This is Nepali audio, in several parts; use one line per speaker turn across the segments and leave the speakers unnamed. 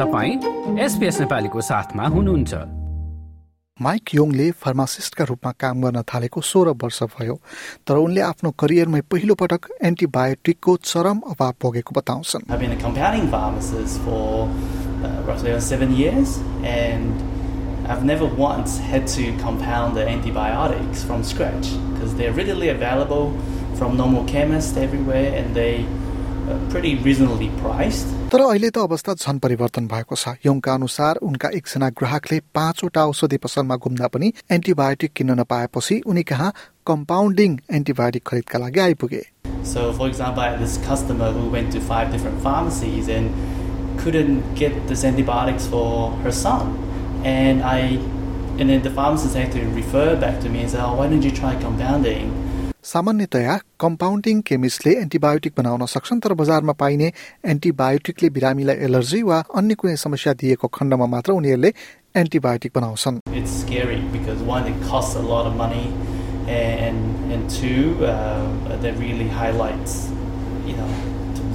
तपाईँ एसपिएस नेपालीको साथमा हुनुहुन्छ
माइक योङले फार्मासिस्टका रूपमा काम गर्न थालेको सोह्र वर्ष भयो तर उनले आफ्नो करियरमै पहिलो पटक एन्टिबायोटिकको चरम अभाव भोगेको बताउँछन्
I've uh, never once had to compound the antibiotics from scratch because they're readily available from normal chemists everywhere, and they
तर अहिले त अवस्था झन परिवर्तन भएको छ योङका अनुसार उनका एकजना ग्राहकले पाँचवटा औषधि पसलमा घुम्दा पनि एन्टिबायोटिक किन्न नपाएपछि उनी कहाँ कम्पाउन्डिङ एन्टिबायोटिक खरिदका लागि आइपुगे
So, for example, I had this customer who went to five different pharmacies and couldn't get this antibiotics for her son, and I, and then the pharmacist had to refer back to me and say, "Oh, why don't you try compounding?"
सामान्यतया कम्पाउन्डिङ केमिस्टले एन्टिबायोटिक बनाउन सक्छन् तर बजारमा पाइने एन्टिबायोटिकले बिरामीलाई एलर्जी वा अन्य कुनै समस्या दिएको खण्डमा मात्र उनीहरूले एन्टिबायोटिक बनाउँछन्।
And and two, uh, that really highlights, you know,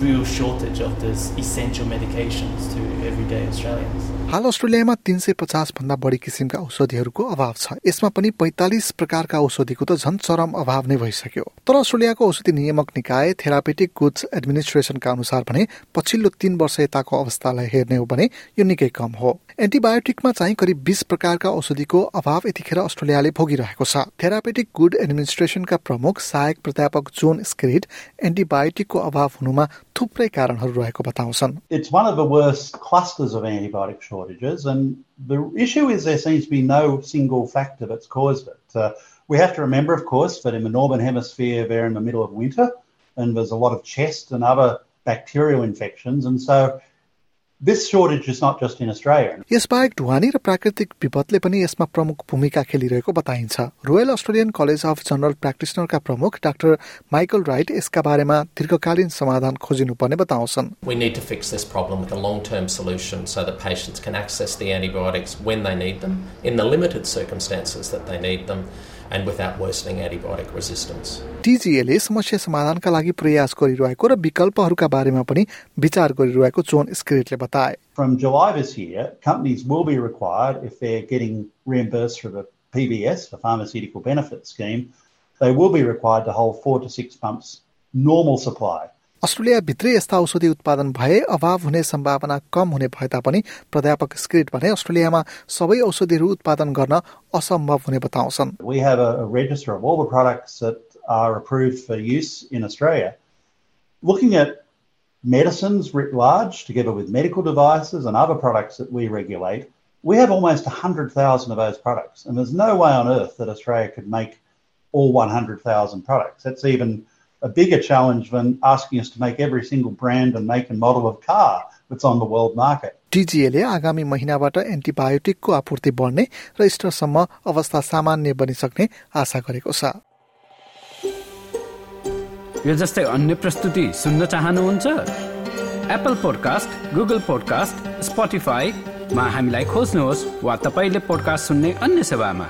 real shortage of this essential medications to everyday Australians.
हाल अस्ट्रेलियामा तीन सय पचास भन्दा बढी किसिमका औषधिहरूको अभाव छ। यसमा पनि पैंतालिस प्रकारका औषधिको त झन् चरम अभाव नै भइसक्यो। तर अस्ट्रेलियाको औषधि नियामक निकाय थेरापेटिक गुड्स एडमिनिस्ट्रेसनका अनुसार भने पछिल्लो तीन वर्ष यताको अवस्थालाई हेर्ने हो भने यो निकै कम हो। एन्टिबायोटिकमा चाहिँ करिब बीस प्रकारका औषधिको अभाव यतिखेर अस्ट्रेलियाले भोगिरहेको छ। थेरापेटिक गुड एडमिनिस्ट्रेसनका प्रमुख सहायक प्राध्यापक जोन स्क्रिड एन्टिबायोटिकको अभाव हुनुमा
It's one of the worst clusters of antibiotic shortages and the issue is there seems to be no single factor that's caused it. Uh, we have to remember of course that in the northern hemisphere they're in the middle of winter and there's a lot of chest and other bacterial infections and so this shortage is not just in Australia.
यसबाहेक ढुवानी र प्राकृतिक विपदले पनि यसमा प्रमुख भूमिका खेलिरहेको बताइन्छ Royal Australian College of General प्र्याक्टिसनरका प्रमुख डाक्टर माइकल राइट यसका बारेमा दीर्घकालीन समाधान खोजिनुपर्ने बताउँछन्
We need to fix this problem with a long-term solution so that patients can access the antibiotics when they need them in the limited circumstances that they need them and without worsening antibiotic resistance.
टिजिएले समस्या समाधानका लागि प्रयास गरिरहेको र विकल्पहरूका बारेमा पनि विचार गरिरहेको जोन स्क्रेटले बताए
From July this year, companies will be required if they're getting reimbursed for the PBS, the pharmaceutical benefit scheme, they will be required to hold 4 to 6 months normal supply
अस्ट्रेलियाभित्रै यस्ता औषधि उत्पादन भए अभाव हुने सम्भावना कम हुने भए तापनि प्राध्यापक स्क्रिट भने अस्ट्रेलियामा सबै औषधिहरू उत्पादन गर्न असम्भव हुने बताउँछन्
We have a, a register of all the products that are approved for use in Australia. Looking at medicines writ large, together with medical devices and other products that we regulate, we have almost 100,000 of those products. And there's no way on earth that Australia could make all 100,000 products. That's even a bigger challenge than asking us to make every single brand and make and model of car that's on the world market.
टिजिएले आगामी महिनाबाट एन्टिबायोटिकको आपूर्ति बढ्ने र इस्टरसम्म अवस्था सामान्य बनिसक्ने आशा गरेको छ।
यो जस्तै अन्य प्रस्तुति सुन्न चाहनुहुन्छ? एप्पल पोडकास्ट गुगल पोडकास्ट स्पोटिफाईमा हामीलाई खोज्नुहोस् वा तपाईँले पोडकास्ट सुन्ने अन्य सेवामा।